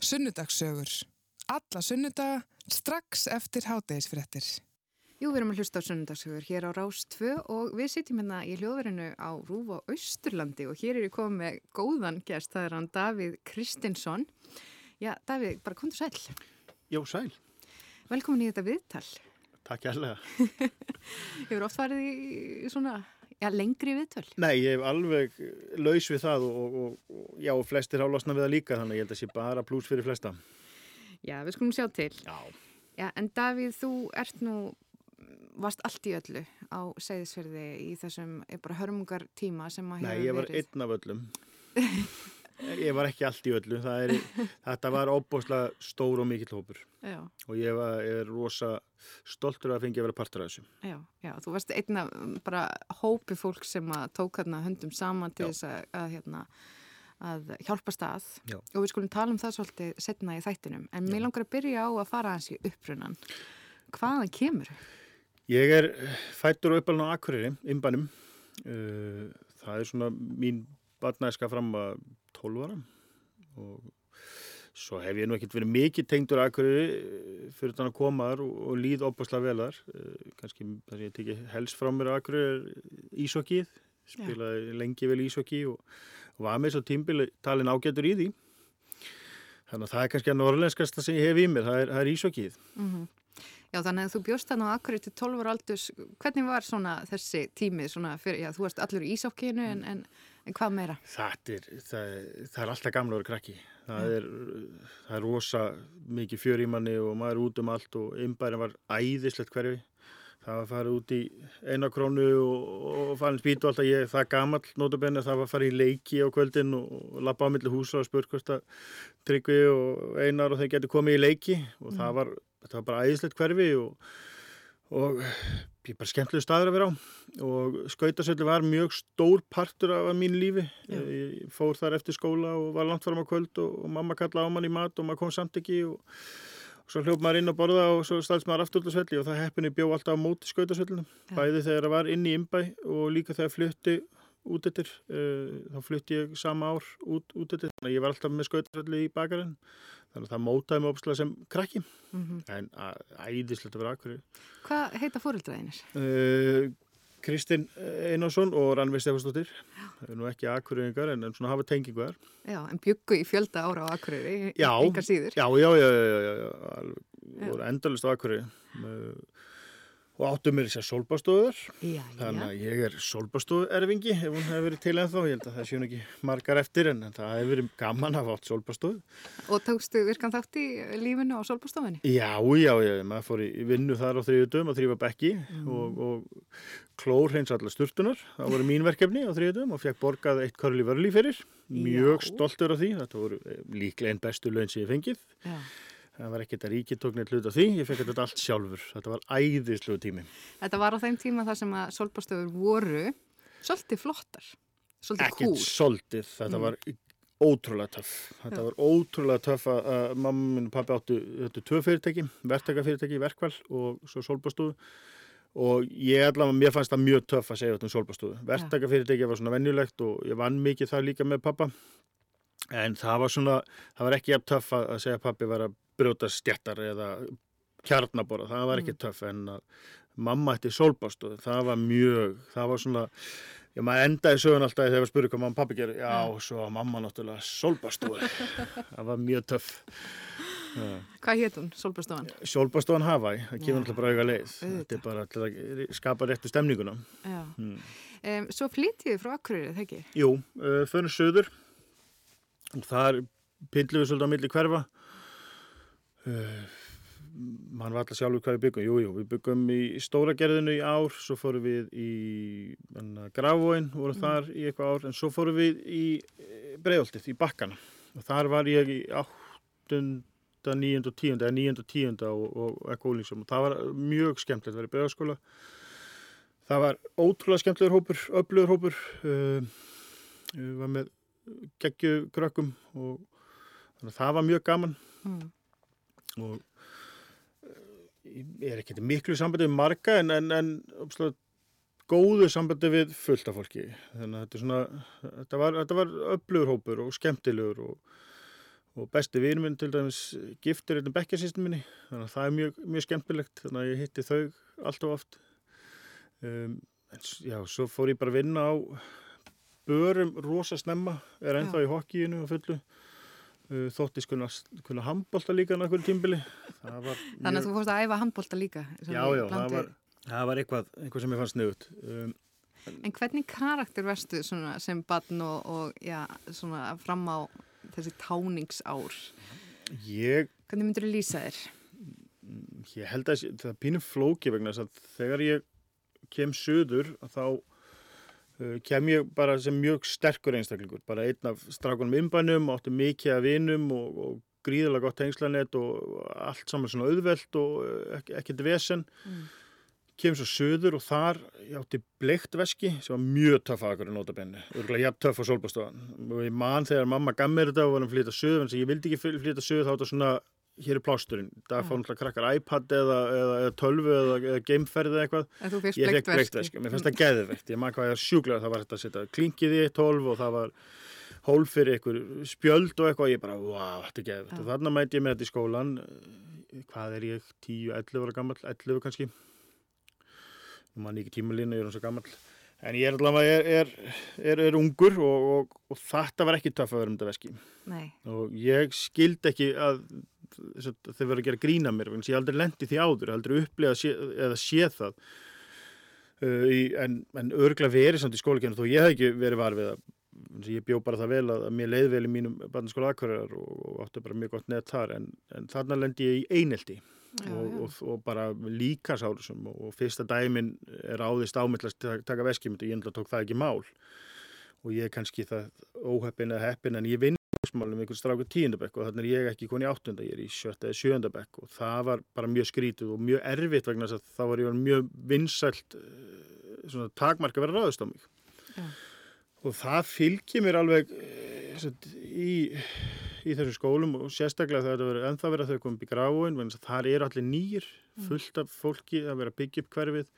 Sunnudagssögur. Alla sunnudaga strax eftir hátegisfrettir. Jú, við erum að hlusta á sunnudagssögur hér á Rás 2 og við sitjum hérna í hljóðverinu á Rúf á Austurlandi og hér er ég komið með góðan gæst, það er hann Davíð Kristinsson. Já, Davíð, bara kontur sæl. Já, sæl. Velkomin í þetta viðtal. Takk hérlega. Hefur oft farið í svona, já, lengri viðtal? Nei, ég hef alveg laus við það og, og, og já, flestir hálásna við það líka þannig ég held að sé bara pluss fyrir flesta. Já, við skulum sjá til. Já. Já, en Davíð, þú ert nú, varst allt í öllu á segðisverði í þessum bara hörmungar tíma sem að Nei, hefur ég var verið. einn af öllum. ég var ekki allt í öllu. Er, þetta var óbúslega stór og mikill hópur Já, og ég, var, ég er rosa stoltur að fengi að vera partur af þessu. já, já, þú varst einn af um, bara hópi fólk sem að tók hérna höndum saman til þess að, að hérna að hjálpa stað Já. og við skulum tala um það svolítið setna í þættinum en mér langar að byrja á að fara hans í upprunan hvaðan kemur? Ég er fættur og uppalinn á Akureyri, imbanum. Uh, það er svona mín barnæska fram að 12 ára og svo hef ég nú ekkert verið mikið tengdur Akureyri uh, fyrir þannig að koma þar og, og líð opaslega vel þar. Uh, kannski sem ég teki helst frá mér Akureyri er ísokið, spilaði lengi vel ísokki og, og var með svo tímbili talin ágætur í því. Þannig að það er kannski að norðlenskasta sem ég hef í mér, það er, er ísokið. Mm Já, þannig að þú bjóst þannig á Akkurir til 12 ára aldurs, hvernig var svona þessi tími svona fyrir, já, þú varst allur í ísákinu en, en, en hvað meira? Það er, það, það er alltaf gamla að vera krakki. Það er, það er rosa mikið fjör í manni og maður er út um allt og innbærin var æðislegt hverfi. Það var farið út í eina krónu og, og farin spýtu alltaf ég, það gamall notabenni, það var farið í leiki á kvöldin og lappa á milli húsa og að Tryggvi og Einar og þeir getur komið í leiki og það var, var bara æðislegt hverfi og, og bara skemmtilegu staður að vera á og skautasöldu var mjög stór partur af mínu lífi. Já. Ég fór þar eftir skóla og var langt fram á kvöld og, og mamma kallaði á mann í mat og maður kom samt ekki og, og svo hljóp maður inn að borða og svo stælst maður aftur á svelli og það heppinni bjó alltaf á móti skautasöllunum. Bæði þegar það var inn í innbæ og líka þegar flutti út eftir, uh, þá flutti ég sama ár út, út eftir. Þannig að ég var alltaf með skautasöllu í bakarinn. Þannig að það mótaði mig opslega sem krakki. Mm En að- æðislegt að vera akkurri. Hvað heita fóreldræðinir? Uh, Kristinn Einarsson og Rannveig er nú ekki akkurýðingar en, en svona hafa tengingu þar Já, en byggu í fjölda ára á Akkurir, Já. engar síður. já, já, já, já, já, endalist á akkurýði og áttu mér þess að solbastóður þannig að ég er solbastóðu erfingi ef hún hefur verið til ennþá, ég held að það séu ekki margar eftir en, það hefur verið gaman að hafa átt solbastóðu Og tókstu virkan þátt í lífinu á solbústofinni? Já, já, já, maður fór í vinnu þar á þriðutum að þrýfa bekki og, og klór hreins allar sturtunar. Það voru mín verkefni á þriðutum og fekk borgað eitt körli vörli fyrir. Mjög Já. stoltur af því. Þetta voru eh, líklega einn bestu laun sem ég fengið. Já. Það var ekkert að ríkið tók neitt hlut af því. Ég fekk þetta allt sjálfur. Þetta var æðislu tími. Þetta var á þeim tíma þar sem að solbústofur voru svolítið flottar, svolítið Ekkert kúl. soldið. Þetta var ótrúlega töff. Þetta Já. var ótrúlega töff að, minn og pappi áttu, áttu tvö fyrirtæki, verktakafyrirtæki, verkval og svo solbastóðu og ég allavega, mér fannst það mjög töff að segja þetta um solbastóðu. Verktakafyrirtæki var svona venjulegt og ég vann mikið það líka með pappa en það var svona, það var ekki jafn töff að segja að pappi var að brjóta stjættar eða kjarnabora, það var ekki töff en að mamma ætti solbastóðu, það var mjög, það var svona Já, maður endaði sögun alltaf þegar við spurðum hvað mamma og pappi gerir. Já, svo var mamma náttúrulega solbastúi. það var mjög töff. Já. Hvað hétt hún, solbústofan? Solbastúan Hawaii, það kemur alltaf bara auga leið. Þetta er bara að skapa réttu stemninguna. Já. Mm. Um, svo flyttið þið frá Akkurir, það ekki? Jú, uh, fyrir söður og þar pindlu við svolítið á milli hverfa. Uh, mann var alltaf sjálfur hvað við byggum. Jú, jú, við byggum í stóra gerðinu í ár, svo fórum við í Grafóin, vorum þar í eitthvað ár, en svo fórum við í Breiðoltið, í Bakkana. Og þar var ég í 8. 9. og 10. eða 9. og 10. og, og eitthvað úlingsum og það var mjög skemmtilegt að vera í Breiðaskóla. Það var ótrúlega skemmtilegur hópur, öflugur hópur, uh, uh, var með geggju krökkum og þannig að það var mjög gaman Mm. Og uh, ég er ekkert í miklu sambandi við marga en, en, en uppslega, góðu sambandi við fullt af fólki. Þannig að þetta er svona þetta var, þetta var öflugur hópur og skemmtilegur og, og besti vinur minn til dæmis giftur einnig bekkjarsýstin minni. Þannig að það er mjög, mjög skemmtilegt þannig að ég hitti þau alltaf oft. Um, en já, svo fór ég bara að vinna á börum rosa snemma er ennþá í hokkíinu og fullu þóttist kunna, kunna handbólta líka nákvæmlega tímbili var Þannig að þú fórst að æfa handbólta líka. já, já, það var, það var eitthvað, eitthvað sem ég fannst sniðut um, En hvernig karakter verstu sem barn og, og já, svona fram á þessi táningsár? ég Hvernig myndur þú lýsa þér? Ég held að það er pínum flóki vegna þess að þegar ég kem söður þá kem ég bara sem mjög sterkur einstaklingur, bara einn af strákunum innbænum, átti mikið af vinum og, og gríðalega gott tengslanett og allt saman svona auðvelt og uh, ekki, ekkert vesen. Mm. Kem svo söður og þar ég átti bleikt veski sem var mjög töff að akkur í notabenni, örgulega jafn töff á solbastofan. Og ég man þegar mamma gaf mér þetta og var að flytja söður, en ég vildi ekki flytja söður þá þetta svona hér er plásturinn, það fá náttúrulega krakkar iPad eða, eða, eða tölvu eða, eða gameferð eða eitthvað, ég fekk bleikt veski mér finnst það geðveikt, ég man hvað ég sjúklega það var þetta að setja klinkið í 12 og það var hól fyrir einhver spjöld og eitthvað, ég bara, wow, þetta er geðveikt. Og þarna mæti ég með þetta í skólan. Eh, hvað er ég, 10, 11 ára gammal 11 kannski? Nú man ég ekki tímalínu, ég er hann svo gammal en ég er allavega, er, er, er, er ungur og, og, og þetta var ekki þau verður að gera grína mér ég hef aldrei lendi því áður, aldrei upplega sé, eða sé það. Uh, í, en, en örgla verið samt í skólakennu þó ég hef ekki verið var við að ég bjó bara það vel að, að mér leið vel í mínum barnaskóla akkurar og, og átti bara mjög gott neð þar en, en þarna lendi ég í einelti já, og, og, og bara líkasárusum og, og fyrsta dæmin er áðist ámyndlast að taka veskimund og ég enda tók það ekki mál. Og ég er kannski það óheppin eða heppin en ég vinn málum einhvern strákur tíundabekk og þannig er ég ekki koni áttunda, ég er í sjötta eða sjöndabekk og það var bara mjög skrítið og mjög erfitt vegna þess að þá var mjög vinsælt eh, svona takmark að vera ráðust á mig. Já. og það fylgir mér alveg eh, satt, í, í þessum skólum og sérstaklega þegar þetta verður ennþá verið að þau upp í gráin vegna að þar eru allir nýjir fullt af fólki að vera að byggja upp hverfið.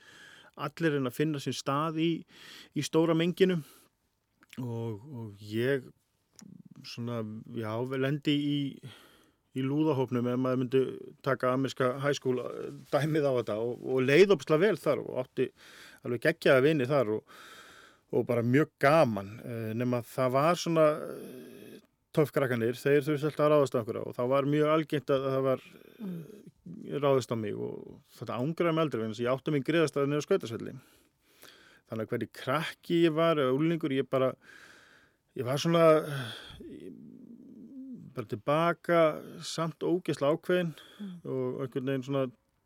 Allir er að finna sín stað í, í stóra menginu og, og ég svona, já, lendi í, í lúðahópnum ef maður myndi taka amerska hæskúla dæmið á þetta og, og leið opsla vel þar og átti alveg geggjaða vini þar og, og bara mjög gaman eh, nema það var svona eh, töfkrakkanir, þeir þurfti alltaf að ráðast á okkur og það var mjög algengt að það var Mm. ráðist á mig og þetta ángraði mig aldrei þess að ég átti mig griðast að niður skautasvelli þannig að hvernig krakki ég var eða úlingur, ég bara ég var svona ég, bara tilbaka samt ógesla ákveðin og einhvern veginn svona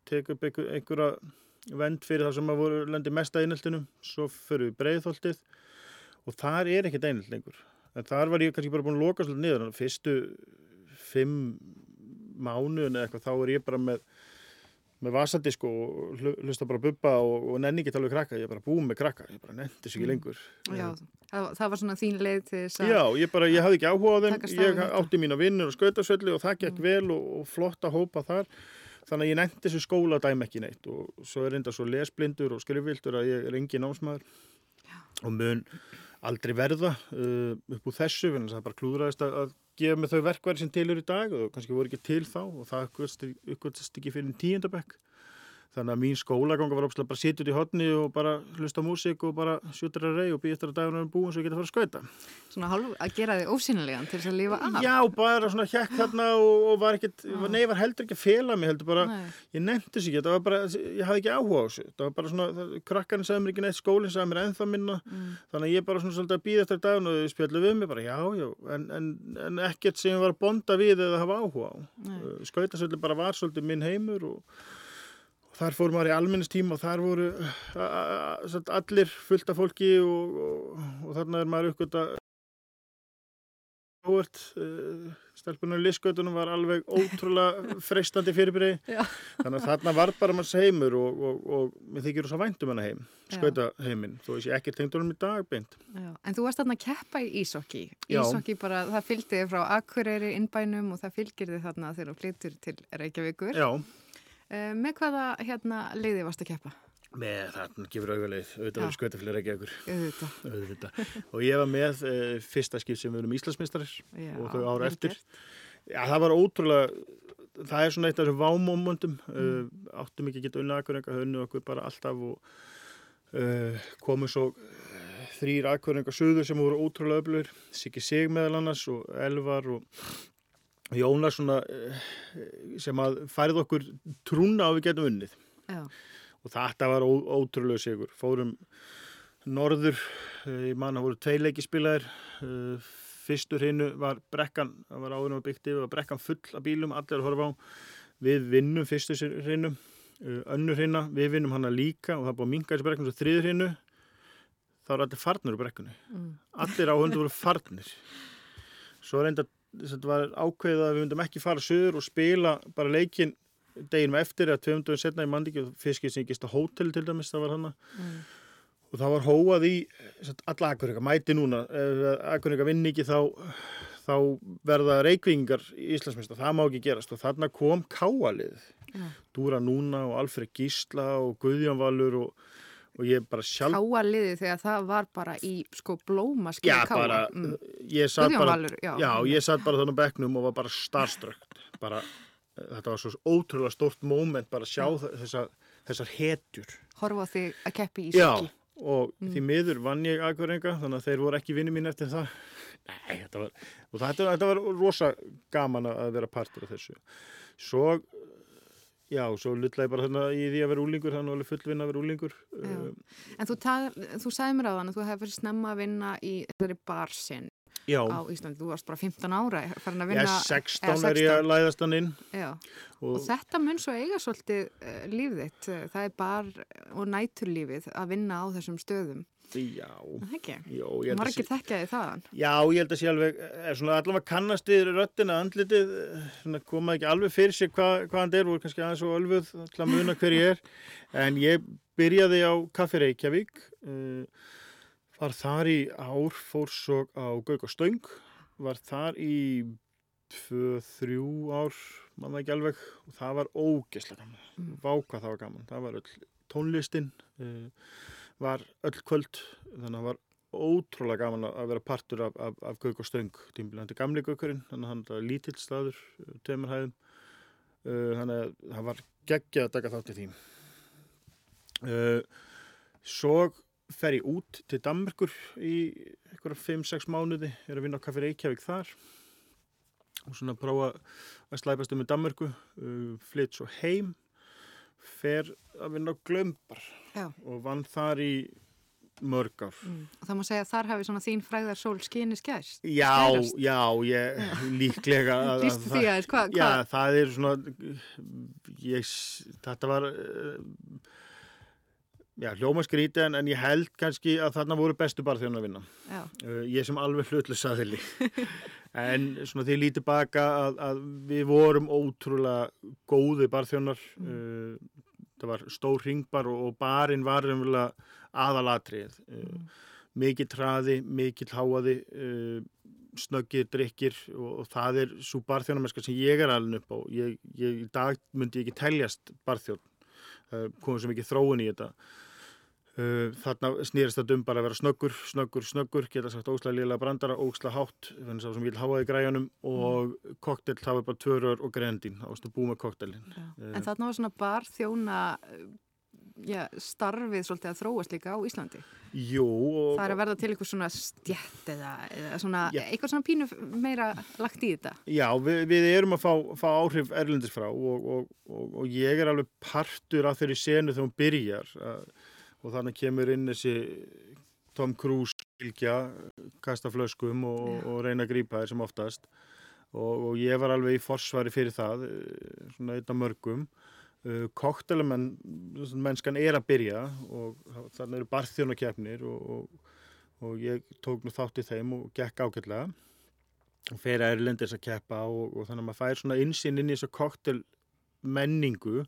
tek upp einhver, einhverja vend fyrir það sem að voru lendi mest að eineltinum. Svo fyrir við breiðþoltið og þar er ekkert einelt lengur. En þar var ég kannski bara búin að loka svolítið niður. En fyrstu fimm mánuðin eða eitthvað þá er ég bara með með vasadisk og hlu- hlusta bara á bubba og, og nenni ekki tala við krakka, ég er bara búið með krakka, ég bara nenni þess ekki lengur. já, það, það var svona þín leið til þess að Já, ég bara, ég hafði ekki áhuga á þeim, ég átti mína vinnur og skautasvelli og það gekk vel og, og flott að hópa þar, þannig að ég nefndi þessu skóla dæmi ekki neitt og svo er enda svo lesblindur og skrifvildur að ég er engin námsmaður. Og mun aldrei verða uh, upp úr þessu, en það bara klúðraðist að, að gefa mig þau verkværi sem til eru í dag og kannski voru ekki til þá og það uppgötst ekki fyrir tíundabekk þannig að mín skólaganga var ópslega bara að sitja út í hodni og bara hlusta músík og bara sjútra rey og býja eftir að dagunum er búin svo ég geta að fara að skauta. svona hálf að gera þig ósynilegan til þess að lifa af Já, bara svona hjekk þarna og, og var ekkit, nei, var heldur ekki að fela mig, heldur bara, Nei. ég nefndi þessu ekki, þetta var bara, ég hafði ekki áhuga á þessu, það var bara svona, krakkarinn sagði mér ekki neitt, skólinn sagði mér ennþá minna, Mm. þannig að ég bara svona svolítið að býða eftir spjallu ekkert að heimur og, og þar fór maður í almennistíma og þar voru satt allir fullt af fólki og, og, og þarna er maður uppgötta óvert uh, stelpunar liskautunum var alveg ótrúlega freistandi fyrirbyrði. Þannig að þarna var bara manns heimur og, og, og mér þykir þess að væntum hana heim skauta heiminn, þó ég sé ekki tengt honum í dag beint. Já, en þú varst þarna að keppa í ísokki. Ísokki bara, það fylgdi þig frá Akureyri innbænum og það fylgir þig þarna þegar þú flyttur til Reykjavíkur. Já, Uh, með hvaða hérna leiði varst að keppa? með þarna gefur auðvitað auðvitað Já. verið skautafélag ekki ekkur og ég var með uh, fyrsta skip sem við erum Íslandsmeistarir Já, og þau ára eftir. Já, það var ótrúlega, það er svona eitt af þessum vámómundum, mm. uh, áttum ekki að geta unnið akkurenga, höfnu okkur bara alltaf og uh, komu svo þrýr akkurenga söður sem voru ótrúlega öflur, Siggi Sig meðal annars og Elvar og Jónas svona, uh, sem að færið okkur trúna á við getum unnið. Já. Og þetta var ó, ótrúlega sigur. Fórum norður, uh, ég manna voru tveileiki spilaðir, uh, fyrstur hinnu var brekkan, það var áðurum að byggt yfir, var brekkan full af bílum, allir að horfa á, við vinnum fyrstur hinnu, önnur hinna, við vinnum hana líka og það búið að minga þessi brekkan svo þriður hinnu, þá er allir farnir úr brekkunni, Mm. allir á hundu voru farnir. Svo reynda, þetta var ákveðið að við myndum ekki fara söður og spila bara leikin deginum eftir eða tveim dögum setna í mandiki og fiskir sem gist á hótel til dæmis, það var hana. Mm. og það var hóað í alla akkuringa, mæti núna. Ef akkuringa vinn ekki þá þá verða reykvingar í Íslandsmynda, það má ekki gerast. Og þarna kom káalið Já. Dúra Núna og Alfred Gísla og Guðjón Valur og, og ég bara sjálf Káa liði þegar það var bara í sko blóma Já, skilja káa. bara, Mm. ég satt bara, bara þannig á bekknum og var bara starströkt, bara, eh, þetta var svo ótrúlega stórt moment bara að sjá þessar, þessar hetjur. Horfa þig að keppi í Já, skil. og því miður vann ég akkurenga, þannig að þeir voru ekki vinni mín eftir það. Nei, þetta var, þetta, þetta var rosa gaman að vera partur af þessu. Svo, já, svo lullaði bara þarna í því að vera úlingur, þannig að alveg fullvinna að vera úlingur. Já. Um, En þú, þú sagði mér á þann að þú hefði verið snemma að vinna í þessari barsinn Já, á Íslandi. Þú varst bara 15 ára farin að vinna. er 16 eða er ég að læðast hann inn. Já. Og, Og þetta mun svo eiga svolítið uh, líf þitt. Eh, Það er bar og næturlífið að vinna á þessum stöðum. Já, Það ekki? já, ég held að Margir sé- þekkja þið þaðan. Já, ég held að sé alveg, er svona allavega kannast við röttina, andlitið, eh, svona koma ekki alveg fyrir hvað hva hann er, voru kannski aðeins og ölfuð til að muna hver ég er, en ég byrjaði á Kaffi Reykjavík, uh, var þar í ár, fór svo á Gauk og Stöng, var þar í tvö, þrjú ár, manna ekki alveg, og það var ógeslega gaman, Mm. vá hvað það var gaman, það var öll tónlistin, uh, var öll kvöld, þannig að það var ótrúlega gaman að vera partur af, af, af Gauk og Stöng tímbilandi gamli Gaukurinn, þannig að hann var lítill staður, uh, tveimur hæðum. Uh, þannig að það var geggja að taka þátt í því. Uh, svo fer ég út til Danmerkur í einhverja 5-6 mánuði er að vinna á Kaffi Reykjavík þar og svona prófa að slæpast um í Danmerku uh, flytt svo heim fer að vinna á Glömbar Já. og vann þar í mörg ár Mm. Það má segja að þar hafi svona þín fræðar sól skinni skæst. Já, Skærast. já, ég líklega að, að Lýstu því aðeins, hvað? Já, Hva? það er svona ég, þetta var uh, já, hljóma skríti en, en ég held kannski að þarna voru bestu þegar að vinna. Já. uh, ég sem alveg hlutlust aðili. En svona því lítið baka að, að við vorum ótrúlega góði barþjónar. Uh, það var stór ringbar og, og barinn var umvöla aðalatrið uh, mikið traði, mikið háaði uh, snöggir, drikkir og, og það er svo barþjónarmennska sem ég er alveg upp á. Ég, ég, í dag myndi ég ekki teljast barþjón. Komið svo mikið þróun í þetta þarna snýrist þetta um bara að vera snöggur, snöggur, snöggur geta sagt óslega liðlega brandara, óslega hátt þannig að sem vil háaði græjanum og koktel, það var bara tvörur og grendin þá varstu búið með koktelin Já. Eh. En þarna var svona bar þjóna já, starfið svolítið að þróast líka á Íslandi. Jú, og, Það er að verða til eitthvað svona stjætt eða, eða svona, Já. eitthvað svona pínu meira lagt í þetta. Já, við, við erum að fá, fá áhrif erlendis frá og, og, og, og ég er alveg partur af þeirri senu þegar hún byrjar að, og þannig kemur inn þessi Tom Cruise fylgja, kasta flöskum og, Já. og reyna að grípa þér sem oftast og, og ég var alveg í forsvari fyrir það, eh, svona einn af mörgum. Uh, Koktelumenn, mennskan er að byrja og þannig eru barþjónakefnir og, og, og ég tók nú þátt í þeim og gekk ágætlega og fer að erlendis að keppa og, og þannig að maður fær svona insinn inn í þessa koktel menningu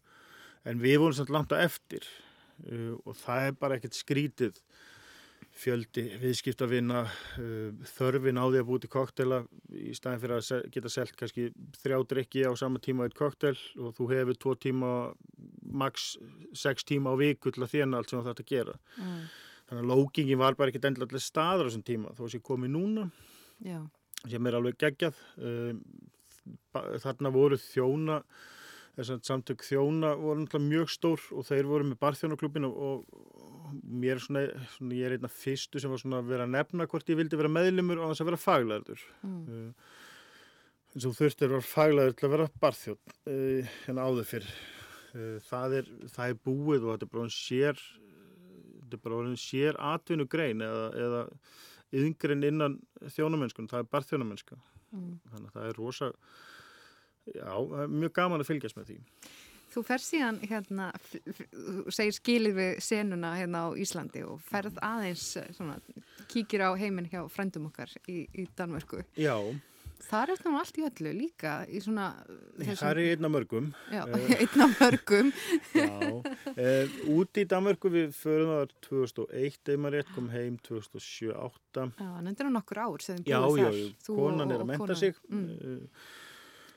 en við vorum samt langt á eftir uh, og það er bara ekkert skrítið. Fjöldi viðskiptavina uh, þörfin á því að búi til koktela í staðin fyrir að geta selt kannski þrjá drikki á sama tíma eitt koktel og þú hefur tvo tíma max sex tíma á viku til að þjána allt sem þú þarf að gera. Mm. þannig að lókingin var bara ekkert endilega staður á þessum tíma þó að sé komið núna. Já, sem er alveg geggjað. Um, þarna voru þjóna þess að samtök þjóna voru náttúrulega mjög stór og þeir voru með barþjónaklubin og, og mér er svona, svona ég er einna fyrstu sem var svona að vera að nefna hvort ég vildi vera meðlumur og þess að vera faglæður mm. uh, eins og þurftir vera faglæður til að vera barþjón uh, en áður fyrr uh, það, er, það er búið og þetta er bara hún sér þetta er bara hún sér atvinnugrein eða, eða yngrein innan þjónamennskunum, það er barþjónamennska mm. þannig að það er rosa Já, mjög gaman að fylgjast með því. Þú fer síðan hérna, segir skilir við senuna hérna á Íslandi og ferð aðeins svona, kíkir á heiminn hjá frændum okkar í, í Danmörku. Já. Það er eftir allt í öllu líka í svona... Það er einna mörgum. Já, einna mörgum. Já, e, úti í Danmörku við förum það 2001 eða maður rétt kom heim 2007-2008. Já, en þetta er nokkur ár sem þið búið þar. Já, já, konan er að menta sig. Mm.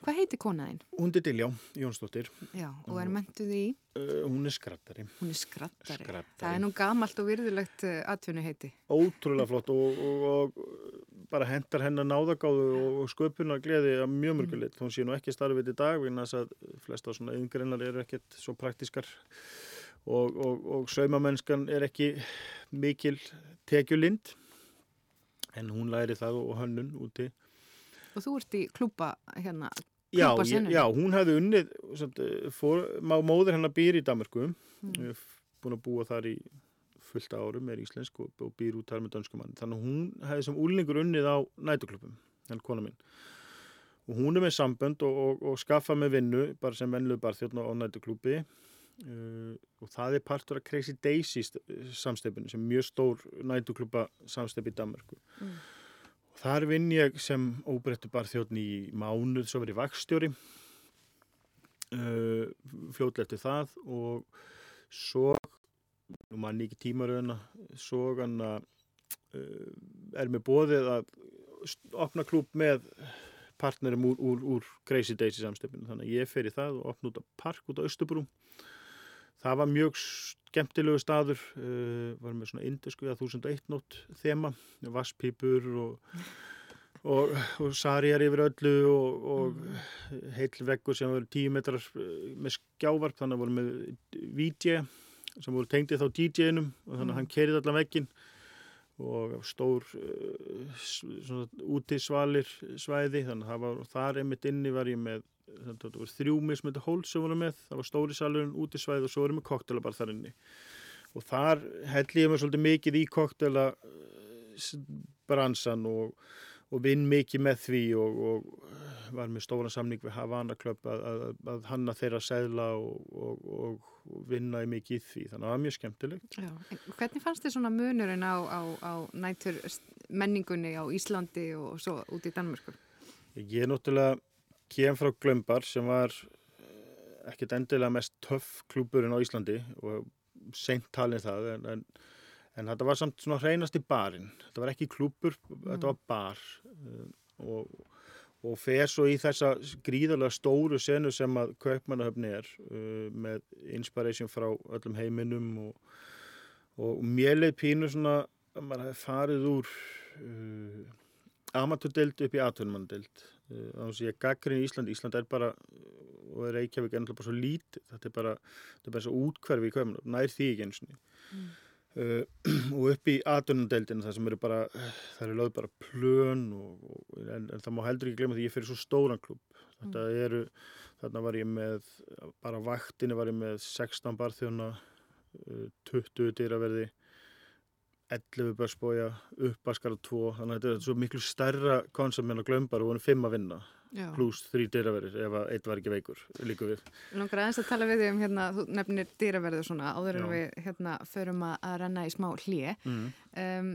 Hvað heitir konaðinn? Hún er Diljá Jónsdóttir. Já, og er mentuð í? Uh, hún er skrattari. Hún er skrattari. skrattari. Það er nú gamalt og virðulegt uh, atvinni heiti. Ótrúlega flott og, og, og bara hendar hennar náðagáðu og sköpuna gleði að mjög mörgulegt. Mm. Hún sé nú ekki starfið í dag vegna þess að flesta svona yngreinar eru ekkert svo praktiskar og, og saumamennskan er ekki mikil tekjulind en hún læri það og hönnun úti Og þú ert í klúpa hérna, já, ég, já, hún hefði unnið, samt, fór, móður hennar býr í Danmarku, mm. búin að búa þar í fullt árum, er íslensk og, og býr út þar með danskumann. Þannig að hún hefði sem úlningur unnið á nætuklubum, hennar kona minn. Og hún er með sambönd og, og, og skaffa með vinnu, bara sem vennluð barþjóðn á nætuklubi. Uh, og það er partur af Crazy Daisy samstefinu sem er mjög stór nætukluba samstef í Danmarku. Mm. Þar vinn ég sem óbreyttu barþjóðn í mánuð, svo verið vakstjóri, uh, fljóðlega eftir það og svo, nú mann ekki tímaröðuna, svo að uh, er með bóðið að opna klúp með partnerum úr, úr, úr Crazy Daisy samstöfinu. Þannig að ég fer í það og opna út á park út á Östubrú. Það var mjög skemmtilegu staður, uh, var með svona indisku eða 1001 nótt þema, vasspípur og, og, og sarjar yfir öllu og, og mm. heil veggur sem voru 10 metrar uh, með skjávarp, þannig að voru með VJ sem voru tengdið þá DJ-num og þannig að hann kerið allan veggin og stór uh, útisvalir svæði, þannig að það var, þar einmitt inni var ég með það voru þrjú mismynda hól sem voru með, það var stóri salurinn út í svæð og svo voru með koktela bara þar inni. Og þar held ég mér svolítið mikið í koktela eh, bransan og, og vinn mikið með því og, og var með stóra samning við Havana Club að, að, að hanna þeirra segla og, og vinna í mikið í því, þannig að það var mjög skemmtilegt Já. Hvernig fannst þið svona munurinn á, á, á nætur menningunni á Íslandi og svo út í Danmörkur? Ég er náttúrulega kem frá Glömbar sem var eh, ekkert endilega mest töff klúburinn á Íslandi og seint talin það en, en, en þetta var samt svona hreinast í barinn þetta var ekki klúbur, mm. þetta var bar eh, og, og fer svo í þessa gríðarlega stóru senu sem að Kaupmannahöfni er uh, með inspiration frá öllum heiminum og, og mér leið pínu svona að maður hefði farið úr uh, amatúrdelt upp í atvinnmanndelt þannig að ég gaggrinn í Ísland. Ísland er bara, og Reykjavík er náttúrulega bara svo lít þetta er bara, þetta er bara svo útkverfi í köfnum, nær því ekki eins og mm. Uh, og upp í aðdunandeldinu það sem eru bara það eru lögð bara plön og, og, en, en það má heldur ekki glemja því ég fyrir svo stóran klub þetta mm. eru, þarna var ég með bara vaktinu var ég með 16 barþjóna uh, 20 dýraverði 11 börsbója, uppaskar og 2 þannig að þetta er svo miklu stærra koncept en að glömbar og vonum 5 að vinna pluss 3 dýraverðir ef að eitt var ekki veikur líka við. Langar aðeins að tala við þig um hérna, þú nefnir dýraverður svona áður en við hérna förum að, renna í smá hlje mm. um,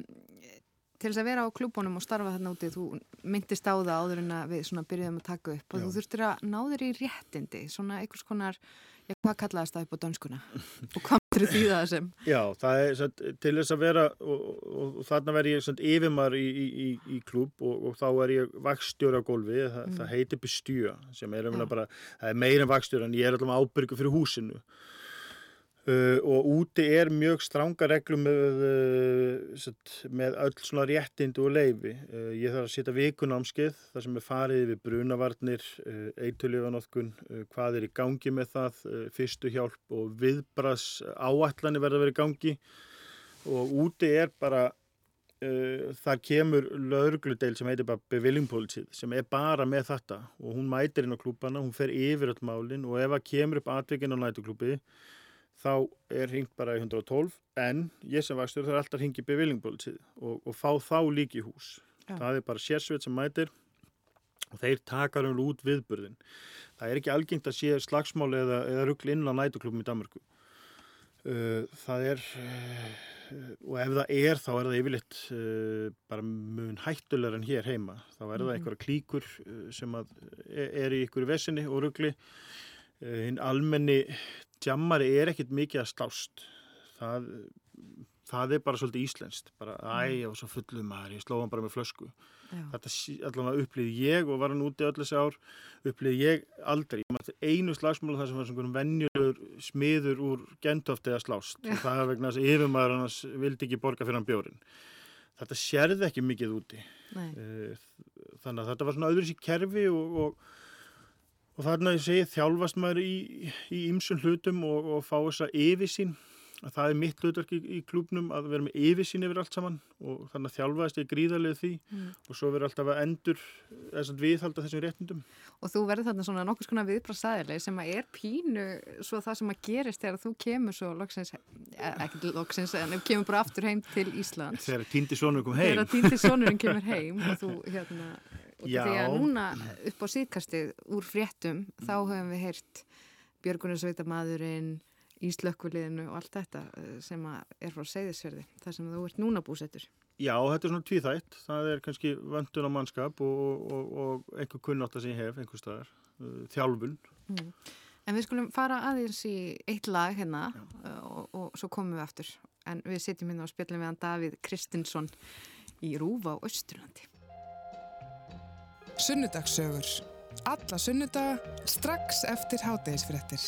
til þess að vera á klúbónum og starfa þarna úti þú myndist á það áður en að við svona byrjuðum að taka upp og Já. þú þurftir að ná þér í réttindi svona einhvers konar Já, hvað kallaðast það upp á dönskuna? Og hvað myndir því það sem? Já, það er satt, til þess að vera og, og, og þarna verð ég yfirmar í, í, í klúb og, og þá er ég vakstjóra á gólfi, það, mm. það heitir bestjúa sem er, bara, er meira en vakstjóra en ég er alltaf ábyrgu fyrir húsinu Uh, og úti er mjög stranga reglum með, uh, með öll svona réttindu og leifi. Uh, ég þarf að setja vikunámskeið þar sem er farið við brunavarnir, eitulífanótkun, hvað er í gangi með það, fyrstu hjálp og viðbras áallanir verða að vera í gangi og úti er bara, þar kemur laurugludeil sem heitir bara beviljumpolitíð sem er bara með þetta og hún mætir inn á klúpana, hún fer yfir öll málinn og ef það kemur upp atvikinn á nætuklúpið þá er hringt bara í 112 en ég sem vakstur þarf alltaf að ringi bevillingbólitið og, og fá þá líki í hús. Já. Það er bara sérsveit sem mætir og þeir takar um út viðburðin. Það er ekki algengt að sé slagsmáli eða, eða ruggli inn á nætuklubum í Danmarku. Uh, það er, uh, og ef það er þá er það yfirleitt uh, bara mun hættulegar en hér heima. Þá er það mhm. einhverja klíkur sem er, er í einhverju vesinni og ruggli. Hinn almenni djammari er ekkit mikið að slást. Það, það er bara svolítið íslenskt. Bara æg og svo fullum maður ég slóðan bara með flösku. Já. þetta allavega upplýði ég og var hann úti öll þessi ár upplýði ég aldrei. Einu slagsmál þar sem var svona vennjulur smiður úr gentofti að slást. Já. það er vegna að yfirmaður hann vildi ekki borga fyrir hann bjórin. Þetta sérði ekki mikið úti. Nei. Eh, þannig að þetta var svona öðru sér kerfi og, og Og þarna ég segi þjálfast maður í ymsum hlutum og, og fá þessa yfirsýn. Það er mitt hlutverk í, í klúpnum að vera með yfirsýn yfir allt saman og þannig að þjálfaðist ég gríðarlega því mm. og svo verður alltaf að endur þess að viðhalda þessum réttindum. Og þú verður þarna svona nokkus konar viðbrasaðileg sem að er pínu svo það sem að gerist þegar þú kemur svo loksins, e, ekki loksins, en kemur bara aftur heim til Íslands. Þegar týndi sonurinn kom heim. Þegar týndi sonurinn kemur heim og þú hérna því að núna upp á síðkastið úr fréttum þá höfum við heyrt Björgunarsveitamadurinn Íslökkviliðinu og allt þetta eh, sem er frá segðisverði þar sem þú ert núna búsettur. Já, þetta er svona tvíþætt. Það er kannski vöndun á mannskap og, og, og einhver kunnátt að sem ég hef einhver staðar, uh, þjálfun. Mm. En við skulum fara aðeins í eitt lag hérna uh, og, og svo komum við aftur. En við sitjum hérna og spilum við hann Davíð Kristinsson í Rúfa á Östurlandi Sunnudagssögur. Alla sunnudaga strax eftir hátægisfrettir.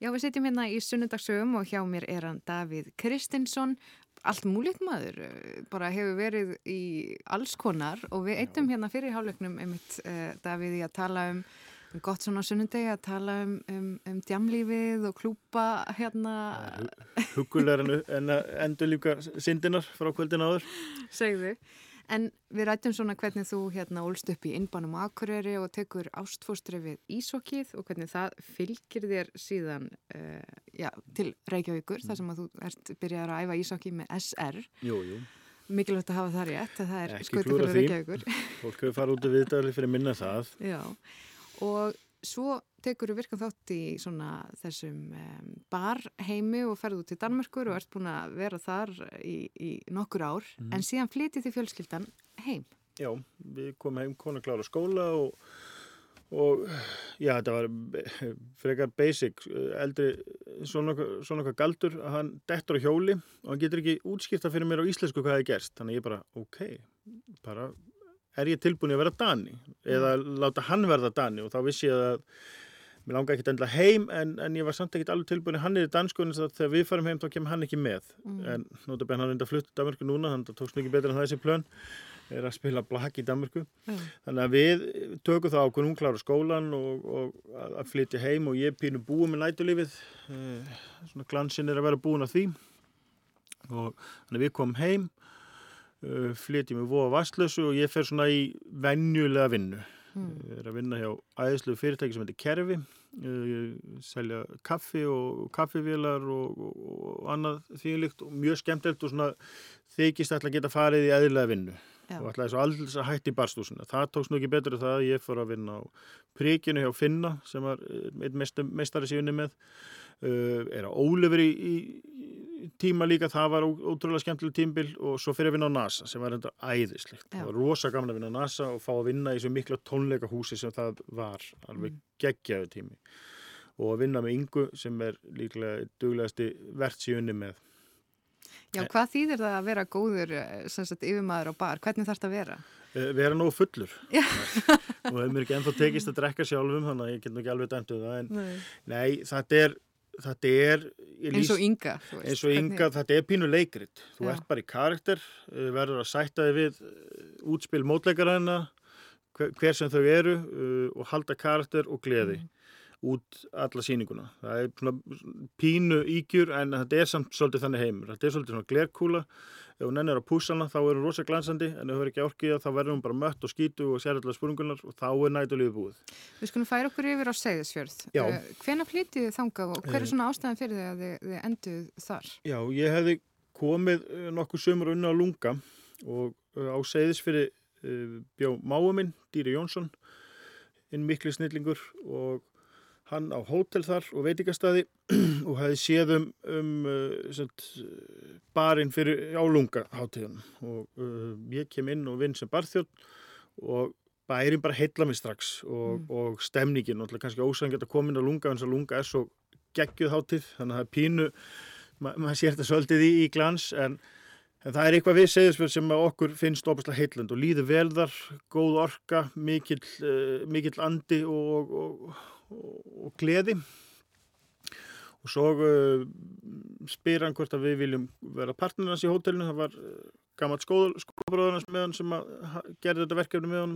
Já, við sitjum hérna í Sunnudagssögum og hjá mér er hann Davíð Kristinsson. Allt múlitt maður, eh, bara hefur verið í alls konar og við eittum hérna fyrir hálfleiknum einmitt uh, Davíð í að tala um gott svona sunnundegi að tala um, um, um djamlífið og klúpa hérna Hugulegar en endur líka syndinar frá kvöldin áður Segðu En við rættum svona hvernig þú hérna ólst upp í innbánum akureyri og tekur ástfóstri við Ísokkið og hvernig það fylgir þér síðan uh, já, til Reykjavíkur mm. þar sem að þú ert byrjar að æfa Ísokkið með SR. Jú, jú. Mikilvægt að hafa það rétt, það er skutið fyrir Reykjavíkur. Fólk hefur farið út af viðdæli fyrir minna það. Já, og svo tekur virkan þátt í svona þessum um, barheimi og ferðu til Danmarkur og ert búin að vera þar í, í nokkur ár mm. en síðan flytið þið fjölskyldan heim. Já, við komum heim konu klára skóla og, og já, þetta var frekar basic, eldri svona okkar galdur að hann dettur á hjóli og hann getur ekki útskipta fyrir mér á íslensku hvað það er gerst, þannig ég bara, ok, bara er ég tilbúin að vera Dani eða láta hann verða Dani og þá vissi ég að mér langar ekki endla heim en, en ég var samt ekki alveg tilbúin hann er í danskunni þá þegar við farum heim þá kemur hann ekki með. Mm. en notabene hann er enda flutt í Danmarku núna þannig að það tókst mikið betur en það þessi plön. Er að spila blakk í Danmarku mm. þannig að við tökum það ákveð hún klára skólan og, og að flytja heim og ég pínu búið með nætulífið eh, svona glansinn er að vera búin að því. Og þannig að við komum heim uh, flytjum við voða vastlösu og ég fer svona í vennjulega vinnu Mm. Er að vinna hjá æðislu fyrirtæki sem heitir Kerfi, selja kaffi og kaffivélar og, og, annað þýlikt og mjög skemmtilegt og svona þykist að geta farið í æðilega vinnu Já. og ætlaði svo alls að hætti í barstúsina. Það tóks nú ekki betur það að ég fór að vinna á príkinu hjá Finna sem var eh, einn meistari síðunni með, er að Ólefur í, í tíma líka, það var ótrúlega skemmtileg tímbil og svo fyrir að vinna á NASA sem var enda æðislegt. Já. Það var rosa gamla að vinna á NASA og fá að vinna í svo mikla tónleika húsi sem það var, alveg mm. geggjaðu tími og að vinna með yngu sem er líklega duglegasti verðsíunni með. Já, hvað þýðir það að vera góður eh, sagt, yfirmaður á bar? Hvernig þarf þetta að vera? Eh, vera nógu fullur og hefur mér ekki ennþá tekist að drekka sjálfum þannig að ég get nú ekki alveg dæmtuð það en nei, nei þetta er þetta er eins og ynga eins og ynga, þetta er pínu leikrit þú Já. ert bara í karakter uh, verður að sætta þig við uh, útspil mótleikaræðina hver, sem þau eru uh, og halda karakter og gleði mm. Út alla síninguna það er svona pínu ígjur en þetta er samt svolítið þannig heimur þetta er svolítið svona glerkúla ef hún ennir að púsa hana þá er hún rosa glansandi en ef hún verður ekki orkið þá verður hún bara mött og skýtu og sér allar spurningunar og þá er nætulífi búið. Við skulum færa okkur yfir á Segðisfjörð. Eh, Hvena flytið þið þangað og hver er eh. svona ástæðan fyrir þið að þið, þið enduð þar? Já, ég hefði komið eh, nokkuð sömur unna á Lunga og á Segðisfjörði bjá máu minn, Dýri Jónsson, inn miklu snillingur og hann á hótel þar og veitikastadi og hefði séð um, um uh, barinn fyrir álunga hátíðan og uh, ég kem inn og vinn sem barþjótt og bærin bara heitla mig strax og, mm. og stemningin kannski ósangjöld að koma inn á lunga en þess að lunga er svo geggjuð hátíð þannig að það er pínu maður ma sér þetta svolítið í, í glans en, en það er eitthvað við segðisverð sem okkur finnst óbærslega heitland og líður velðar, góð orka, mikill, uh, mikill andi og, og og gleði. Og svo uh, spyr hann hvort að við viljum vera partnerans í hótelinu. Það var uh, gammalt skóðbróðarnas með hann sem gerði þetta verkefni með hann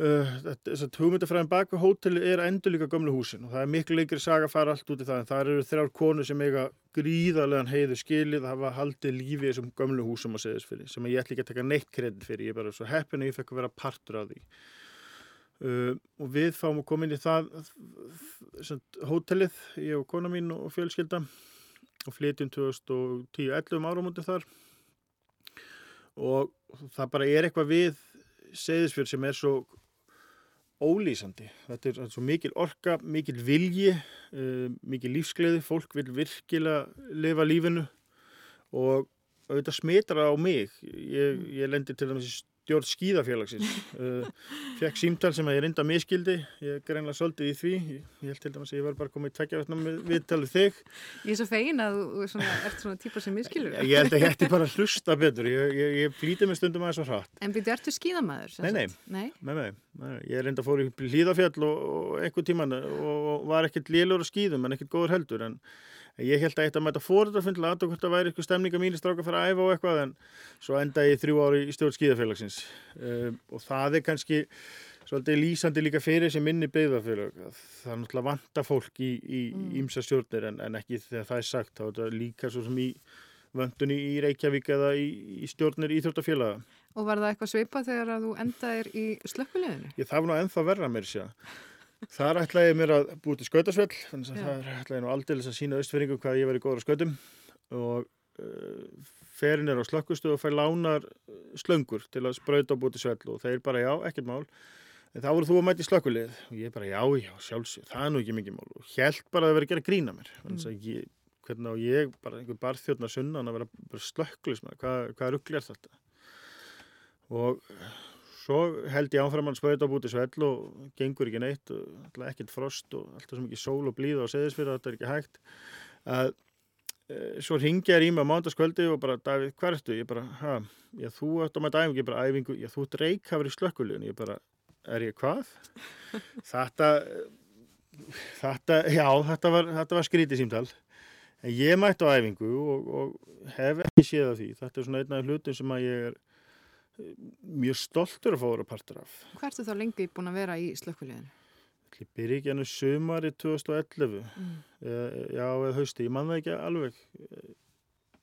uh, þess að hugmyndafræðin bak við hóteli er endur líka gömlu húsin og það er miklu leikri saga að fara allt út í það en það eru þrjár konu sem eiga gríðarlegan heiðu skilið að hafa haldið lífi í þessum gömlu húsum að segja þess fyrir sem ég ætla ekki að taka neitt kredit fyrir ég er bara svo heppin að ég fekk að vera partur af því Uh, og við fáum að koma inn í það hótelið, ég og kona mín og fjölskylda og flytjum 2010-11 um árum undir þar. Og það bara er eitthvað við segðisfjörð sem er svo ólýsandi. Þetta er, þetta svo mikil orka, mikil vilji uh, mikil lífsgleði. Fólk vil virkilega lifa lífinu. Og auðvitað smitrar á mig. Ég, ég lendir til dæmis stjórn skíðafélagsins. Uh, fekk símtal sem að ég reynda miskildi ég greinlega soldið í því. Ég, held til dæmis að ég var bara komið í tveggjavetna með viðtalið þig. Ég er svo fegin að þú svona, ert svona típa sem miskilur Ég held að ég ætti bara að hlusta betur. Ég, ég, ég flýti mig stundum aðeins og hratt. En byrju, ertu skíðamæður? Nei nei. Nei? Nei, ég reynda að fór í hlýðafjall og, og einhver tíman og var ekkert lélur að skíðum en ekkert góður heldur en Ég held að eitt að mæta fóröldarfund að það væri eitthvað stemninga mín í stráka að fara að æfa og eitthvað en svo enda ég þrjú ári í stjórn skíðafélagsins um, og það er kannski svolítið lýsandi líka fyrir þessi minni beigðafélag. Það er náttúrulega vanta fólk í ímsa mm. stjórnir en, en ekki þegar það er sagt. Það er þetta líka svo sem í vöndunni í Reykjavík eða í, í stjórnir íþjóttafélaga. Og var það eitthvað sveipa þegar að þú endaðir í slökkuleginu? Ég var nú ennþá verra mér sér. Þar ætlaði ég mér að búið til skautasvell þannig að það ætlaði nú aldrei að sína austferingu hvað ég verið góður á skautum. Og uh, ferin er á slökkustu og fær lánar slöngur til að spröyta og búið til svell. Og þeir bara já, ekkert mál. En þá voru þú að mæti slökkulið og ég bara já, já, sjálfsög, það er nú ekki mikið mál. Og held bara að það verið að gera grína mér. Að ég, hvernig á ég, bara einhver barþjóðna sunnan að vera slökkulis með hvað, hvað rugglir þetta? Og svo held ég áfram hann spöðt á búti svell og gengur ekki neitt og ekkert frost og alltaf svo mikið sól og blíð og seðisfyrir þetta er ekki hægt. Að e, svo ringja ég í mig á mándaskvöldi og bara Davíð, hvað ertu? Ég bara, hæ, ég þú ætti á mæta æfingu, ég bara æfingu, ég þú dreik verið í slökkuljun, ég bara, er ég hvað? þetta þetta, já, þetta var, var skrítið símtal. En ég mætti á æfingu og, og hef ekki séð af því, þetta er svona einn af hlutum sem að ég er mjög stoltur að fá að vera partur af. Hvað ertu þá lengi búin að vera í slökkviliðinu? Ég byrji ekki ennum sömari 2011 mm. já, eða hausti, ég man það ekki alveg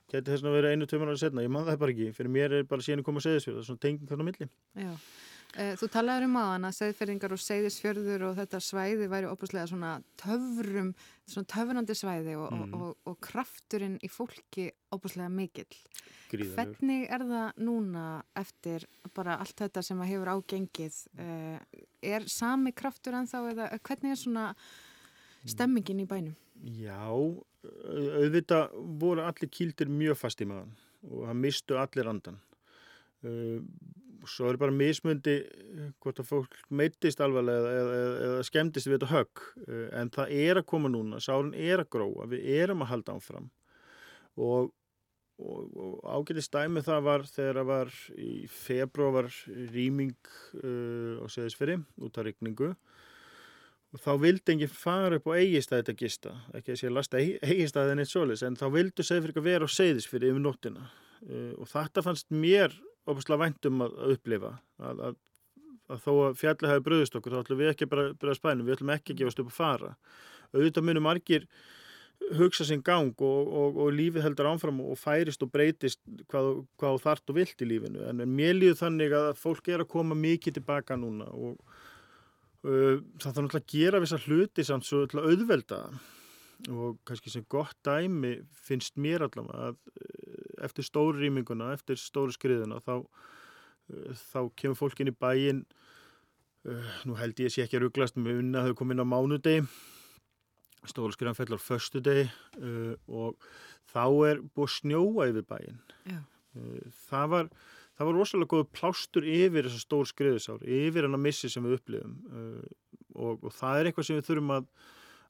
geti þess að vera einu tömur ára setna, ég man það bara ekki fyrir mér er bara síðan að koma að segja þessu það er svona tenging þarna milli Já Eh, þú talaður um aðan að segðferðingar og segðisfjörður og þetta svæði væri opuslega svona töfrum, svona töfrandi svæði og, mm. og, og, og krafturinn í fólki opuslega mikill. Gríðanur. Hvernig er það núna eftir bara allt þetta sem hefur ágengið? Eh, er sami kraftur en þá eða hvernig er svona stemmingin í bænum? Já, auðvitað voru allir kýldir mjög fast í maðan og það mistu allir andan. Uh, svo er bara mismundi eh, hvort að fólk meittist alvarlega eða, eða, eða skemmtist við þetta högg. Eh, en það er að koma núna, sárin er að gróa við erum að halda ánfram og, og, og ágætið stæmi það var þegar það var í februar rýming uh, á seðisferi út af regningu og þá vildi enginn fara upp á eigistæði að gista, ekki að sé að lasta eigistæði en eitt solis, en þá vildu Seyðfirðingar vera á Seyðisfirði yfir nóttina. Uh, og þetta fannst mér opaslega væntum að, að upplifa að, að, að þó að fjalli hafi bröðist okkur þá ætlum við ekki bara að bröða spænum, við ætlum ekki að gefast upp að fara. Auðvitað munum margir hugsa sinn gang og, og, og lífið heldur ánfram og færist og breytist hvað, hvað þart og vilt í lífinu. En mér líður þannig að fólk er að koma mikið tilbaka núna og uh, það þarf náttúrulega að gera vissar hluti samt svo auðvelda. Og kannski sem gott dæmi finnst mér allavega að eftir stóru rýminguna, eftir stóru skriðuna þá, uh, þá kemur fólk inn í bæin uh, nú held ég að sé ekki að rugglast með unna að þau komið inn á mánudegi. Stólskriðan fellar förstu degi uh, og þá er búið snjóa yfir bæin. Uh, það, var, það var rosalega góð plástur yfir þessa stór skriðisár, yfir hennar missi sem við upplifum. Uh, og, og það er eitthvað sem við þurfum að,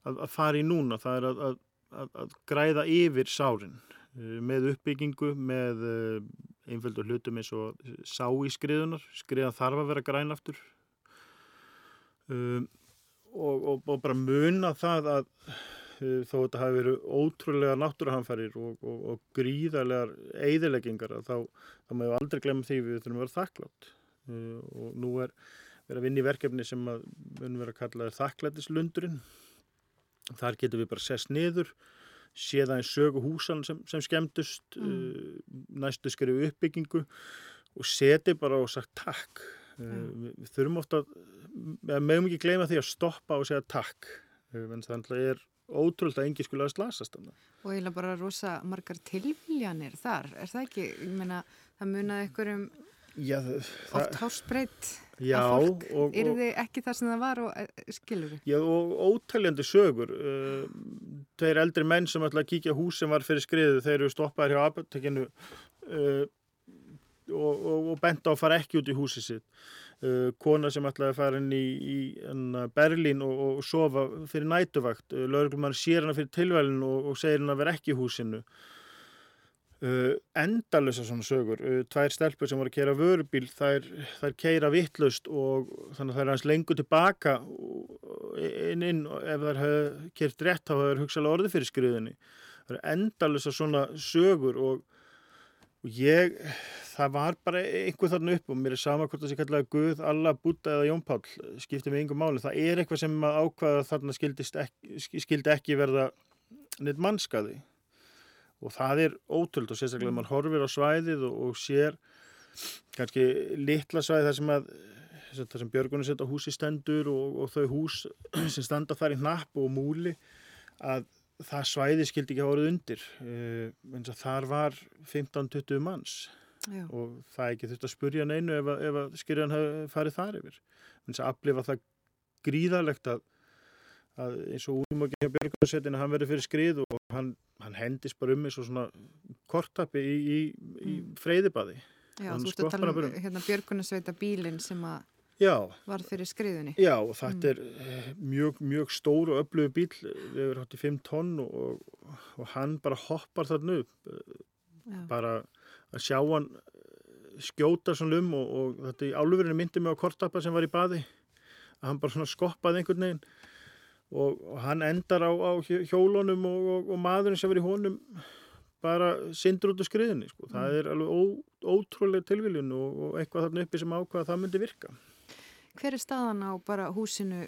að, að fara í núna, það er að, að græða yfir sárin með uppbyggingu, með uh, einföldur hlutum eins og sá í skriðunar, skriðan þarf að vera græn aftur. Um, og, og, og bara muna það að þó þetta hafi verið ótrúlega náttúruhamfærir og, og gríðarlegar eigðileggingar þá, þá maður aldrei glemja því við þurfum að vera þakklátt. Uh, og nú er verið að vinna í verkefni sem munum vera að kalla þakklætislundurinn. Þar getur við bara sest niður séð aðeins sögu húsan sem, sem skemmtust mm. uh, næstu skrifu uppbyggingu og seti bara og sagt takk mm. við þurfum ofta að mögum ekki gleyma því að stoppa og segja takk en að það er ótrúld að engi skulle að slasast og eiginlega bara rosa margar tilviljanir þar, er það ekki ég meina, það munaði einhverjum já, það, oft hásbreytt að fólk, og, er þið ekki það sem það var og eh, skilur við? Já og ótaljandi sögur. Uh, þeir eldri menn sem ætla að kíkja hús sem var fyrir skriðu, þeir eru stoppaðir hjá apotekinu uh, og, og, og benda á að fara ekki út í húsið sitt. Uh, kona sem ætlaði að fara inn í, í enna, Berlín og, og sofa fyrir nætuvakt uh, lauruglumann sér hana fyrir tilvælinn og, og segir hana að vera ekki í húsinu uh, endalösa svona sögur. Uh, tvær stelpur sem voru að keira vörubíl þær, þær keira vittlust og þannig að það er hans lengur tilbaka inn inn ef þær hefur kert rétt þá hefur hugsalega orði fyrir skriðinni það eru endalösa svona sögur og og ég, það var bara einhver þarna upp og mér er sama hvort það sé kallaði Guð, Alla, Búta eða Jón Pál skiptið með yngum máli, það er eitthvað sem að ákvaða þarna ekki, skildi ekki verða neitt mannskaði og það er ótöld og sérstaklega mm. mann horfir á svæðið og, og sér kannski litla svæði þar sem að þar sem Björgunni setja húsi stendur og, og þau hús sem standa þar í napp og múli að það svæði skildi ekki að voruð undir uh, eins og þar var 15-20 manns Já. og það ekki þurft að spurja neinu ef, ef að skyrjan hafi farið þar yfir eins og aflifa það gríðalegt að, að eins og únumokkin hjá Björgunarsveitinu hann verið fyrir skrið og hann, hann hendis bara um eins og svona kortappi í, í, í mm. freyðibadi Já, þú veist að tala um hérna, Björgunarsveita bílinn sem að var fyrir skriðunni. Já, og þetta mm. er eh, mjög, mjög stór og öflugur bíl, við erum háttið 5 tonn og, og hann bara hoppar þarna upp, Já. bara að sjá hann eh, skjóta svona um og, og þetta í álufurinu myndi mig á kortappa sem var í baði, að hann bara svona skoppaði einhvern veginn og, og hann endar á, á hjólunum og maðurinn sem í honum bara syndur út á skriðinni, sko. Það mm. er alveg ó, ótrúlega tilviljun og eitthvað þarna uppi sem ákvaða að það myndi virka. Hver er staðan á bara húsinu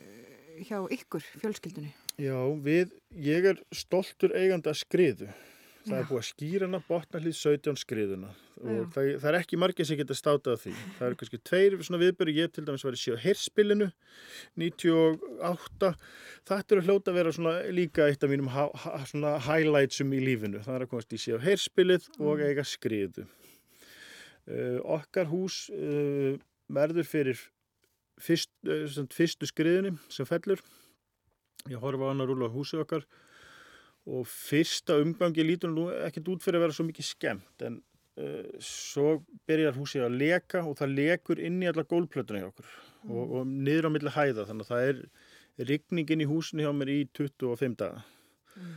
hjá ykkur, fjölskyldunni? Já, við, ég er stoltur eiganda skriðu. Það er búið að skýra hana botnallið 17 skriðuna og það, það er ekki margir sem geta státað því. Það eru kannski tveir svona viðböru, ég til dæmis var í síðan herspilinu 98. Þetta eru hljóta að vera svona líka eitt af mínum svona highlightsum í lífinu. Það er að komast í síðan herspilið og mm. eiga skriðu. Uh, okkar hús uh, verður fyrir fyrst, eh, fyrstu skriðinni sem fellur ég horfa á hann að rúla á húsið okkar og fyrsta umgangi lítur nú ekkert út fyrir að vera svo mikið skemmt en uh, svo byrjar húsið að leka og það lekur inn í alla gólplötuna hjá okkur mm. og, og niður á milli hæða þannig að það er rigningin í húsinu hjá mér í 25 daga mm.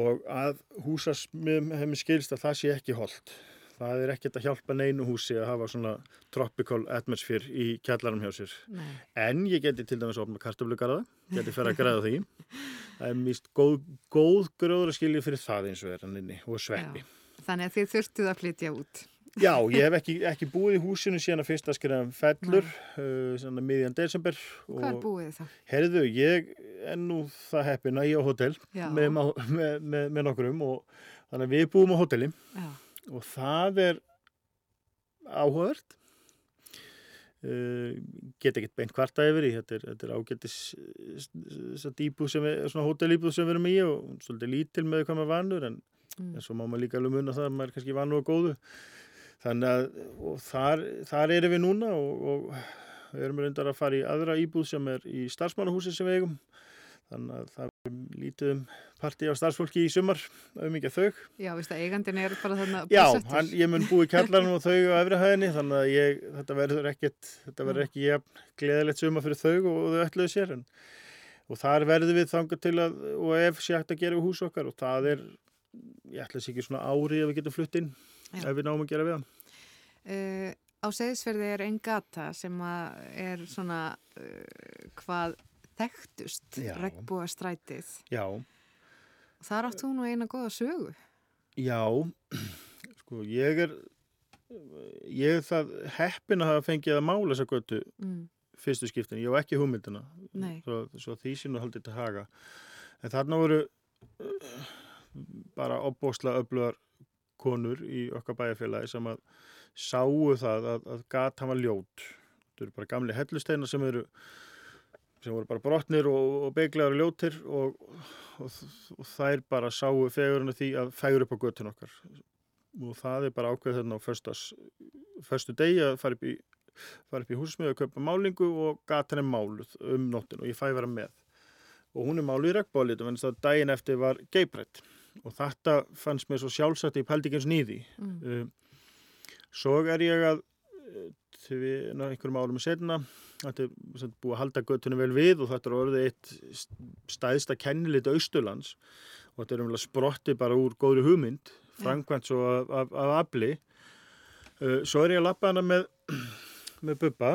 og að húsasmiðum hefur skilst að það sé ekki holdt það er ekkert að hjálpa neinu húsi að hafa svona tropical atmosphere í kjallarum hjá sér. Nei. En ég geti til dæmis opna kartöflugarða, geti fyrir að græða því. Það er mist góð, góð gróður að skilja fyrir það eins og er hann inni og sveppi. Þannig að þið þurftuð að flytja út. Já, ég hef ekki, ekki búið í húsinu síðan að fyrsta skriðan fellur, uh, miðjan desember. Hvað er búið það? Herðu, ég er nú það heppin að ég á hótel með, með, með, með nokkurum og þannig að við búum á hóteli Já. Og það er áhugavert. Uh, get ekkert beint kvarta yfir í, þetta er, þetta er ágættis íbúð sem við, svona hótelíbúð sem við erum í og svolítið lítil með hvað maður vanur en Mm. en svo má maður líka alveg munna það að maður er kannski vanur og góðu þannig að þar, þar erum við núna og, og við erum reyndar að fara í aðra íbúð sem er í starfsmannahúsi sem við eigum þannig að það er lítið um partí á starfsfólki í sumar um ekki þau Já, veist að eigandin er bara þarna Já, búsettur. hann, ég mun búi í kjallarinn og þau á efrihæðinni þannig að ég, þetta verður ekkert þetta verður ekki jafn gleðilegt suma fyrir þau og, og þau ætluðu sér en, og þar verður við þangað til að og ef sé hægt að gera við hús okkar og það er, ég ætla sér ekki svona ári að við getum flutt inn Já. ef við náum að gera við það Uh, á segðisferði er einn gata sem að er svona uh, hvað þekktust Já. regnbúa strætið. Já, Þar átt þú nú eina góða sögu. já sko ég er ég er það heppin að hafa fengið að mála þessa götu Mm. fyrstu skiptin, ég á ekki hugmyndina svo, svo því sínu haldið til haga en þarna voru bara opbósla öflugar konur í okkar bæjarfélagi sem að sáu það að, að gata var ljót þetta eru bara gamli hellusteinar sem eru sem voru bara brotnir og, og beiglegar og ljótir og, og, og þær bara sáu fegurinn því að fegur upp á göttin okkar. Og það er bara ákveð þarna á föstu degi að fara upp í fara upp í húsmiðu að kaupa málingu og gatan er máluð um nóttin og ég fæ vera með. Og hún er máluð í regnbólitum en það daginn eftir var geibrætt og þetta fannst mér svo sjálfsagt í pældikins nýði Mm. um, svo er ég að við ná, einhverjum árum setna þetta er sem búið að halda göttunum vel við og þetta er orðið eitt stæðsta kennilit austurlands og þetta er umvel að sprotti bara úr góðri hugmynd framkvæmt svo af, af, af afli uh, svo er ég að lappa hana með með bubba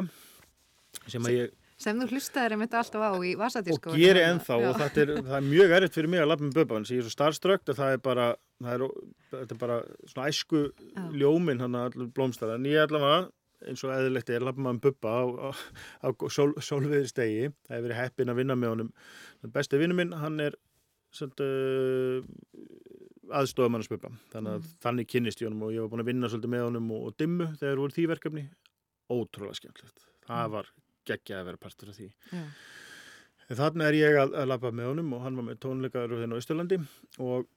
sem að ég Sem þú hlustaðir einmitt alltaf á í og vasadísku. geri ennþá og þetta er, það er mjög erfitt fyrir mig að lappa með bubba þannig að ég er svo starfströkt að það er bara það er, þetta er bara svona æsku Já. ljómin hann að allir blómstara en ég allavega eins og eðlilegt er lappa maður með bubba á, á, á sól, sólviðistegi það hefur verið heppin að vinna með honum. Den besti vinnu minn, hann er uh, aðstofamannars bubba þannig að þannig kynnist ég honum og ég var búin að vinna svolítið með honum og, og dimmu þegar voru því verkefni. Ótrúlega skemmtilegt. Það var geggjað að vera partur af því. En Þannig er ég að, að lappa með honum og hann var með tónleikaður hérna á Ísturlandi og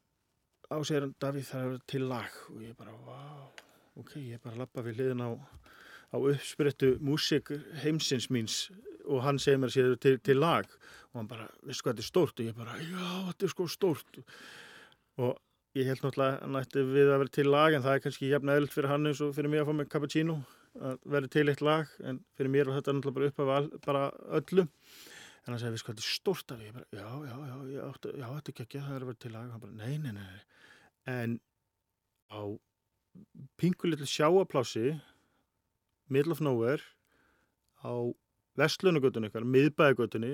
á sér hann Davíð það er til lag og ég bara, vá, ok, ég er bara að lappa við hliðin á, á uppsprettu músik heimsins míns og hann segir mér sér til, til lag. Og hann bara, veistu hvað þetta er stórt. Og ég bara, já, þetta er sko stórt. Og ég held náttúrulega að hann ætti við að vera til lag en það er kannski jafn eðlut fyrir hann eins og fyrir mig að fá mig cappuccino að vera til eitt lag. En fyrir mér var þetta náttúrulega bara upp af bara öllu. En hann sagði, við sko, þetta er stórt því, ég bara, já, já, já, já, átti, já, þetta er ekki, það er að vera til lag, hann bara, nei, nei, nei, en á pinkulitlu sjáaplási, middle of nowhere, á vestlunugötunni ykkar, miðbæðagötunni,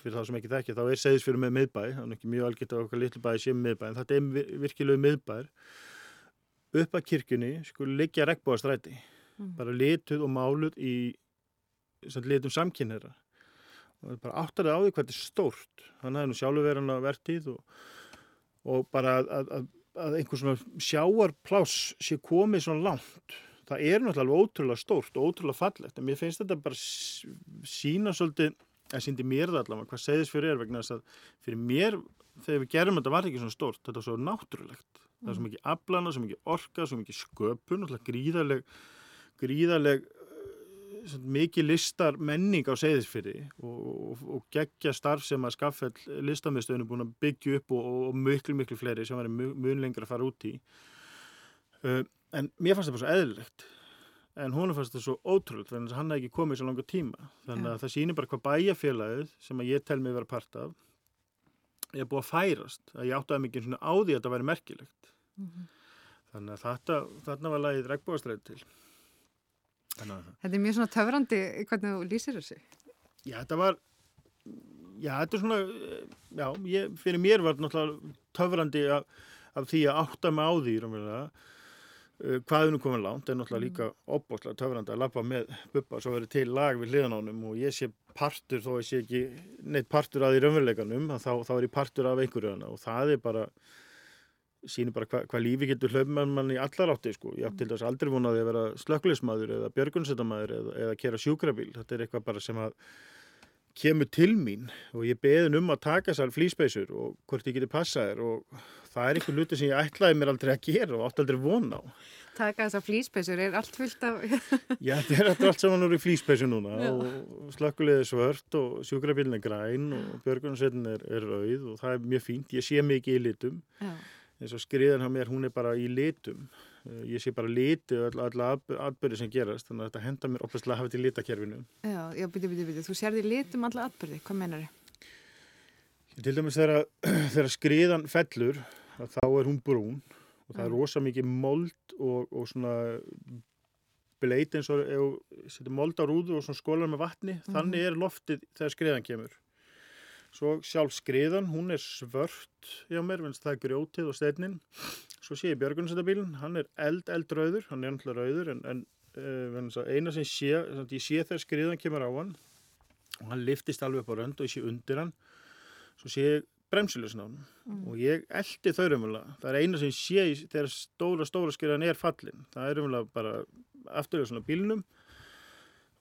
fyrir þá sem ekki þekki, þá er segðisfyrir með miðbæ, það er ekki mjög algjört á okkar litlu bæði sem miðbæ, en þetta er vir- virkilega miðbær, upp að kirkjunni, sko, liggja regnbóðastræti, Mm. bara lituð og máluð í litum samkynneira og það er bara áttarið á því þetta er stórt hann hefði nú sjálfur verið hann að vertíð og, og bara að, að, að, að einhver svona sjáarpláss sé komið svona langt það er náttúrulega ótrúlega stórt og ótrúlega fallegt en mér finnst þetta bara sína svolítið, en síndi mér það allavega hvað segðis fyrir er vegna þess að fyrir mér þegar við gerum þetta var ekki svona stórt. Þetta var svo náttúrulegt. Það er svo mikið aflana, svo mikið orka, svo mikið sköpun og gríðarleg gríðarleg eh, mikið listar menning á seyðisfyrri og, og, og geggja starf sem að skaffell listamiðstöðun er búin að byggja upp og, og miklu miklu fleiri sem var mjög lengur að fara út í. Uh, en mér fannst það bara svo eðlilegt en hún fannst það svo ótrúlega þannig að hann hefði ekki komið svo langa tíma þannig að það sýnir bara hvað bæjafélagið sem að ég tel mig vera part af er búið að færast að ég áttaði mikið svona á því að þetta væri merkilegt Mhm. Þannig að þetta, þarna var lagið regnbúastræði til. Þetta er mjög svona töfrandi hvernig þú lýsir þessu. Já, þetta var, já, þetta er svona, já, ég, fyrir mér var náttúrulega töfrandi af, af því að átta mig á því, hvað er nú komin langt, er náttúrulega líka opbóðslega töfrandi að lappa með buppa svo verið til lag við hliðan á honum og ég sé partur, þó ég sé ekki neitt partur að því raunveruleikanum, þá, þá er ég partur af einhverju hana og það er bara, sýnir bara hvað hva lífi getur hlöfum mann í allar átti, sko. Ég átti til þess aldrei vonaði að vera slökkulismæður eða björgunsettamæður eða, eða kera sjúkrabíl. Þetta er eitthvað bara sem að kemur til mín og ég beðin um að taka þessar flýspeysur og hvort ég geti passaðir og það er einhver luti sem ég ætlaði mér aldrei að gera og átti aldrei vona á. Taka þessar flýspesur er allt fullt af... Já, þetta er allt saman úr í flýspeysu núna Já. og slökkuliði svört og sjúkrabílinn er græn og björgunsettin er, er rauð og það er mjög fínt. Ég sé mikið í litum. Já eins og skriðan hann mér, hún er bara í litum ég sé bara liti og alla atbyrði sem gerast, þannig að þetta henda mér opastlega að hafa til litakerfinu Já, já, byrju, byrju, byrju, þú sér því litum alla atbyrði, hvað mennar þið? Til dæmis þegar, þegar skriðan fellur, þá er hún brún og það er rosa mikið mold og, og svona bleit eins og mold á rúðu og svona skólar með vatni, mm -hmm. þannig er loftið þegar skriðan kemur Svo sjálf skriðan, hún er svört hjá mér, venst það grjótið og stefnin. Svo sé ég björgunsættabílinn, hann er eld, eld rauður, hann er alltaf rauður en, en uh, eina sem sé, ég sé þegar skriðan kemur á hann og hann liftist alveg upp á rönd og ég sé undir hann. Svo sé ég bremsilusin á hann mm. og ég eldi þau raunverulega. Það er eina sem sé þegar stóra, stóra skriðan er fallin. Það er raunverulega bara afturlega svona bílnum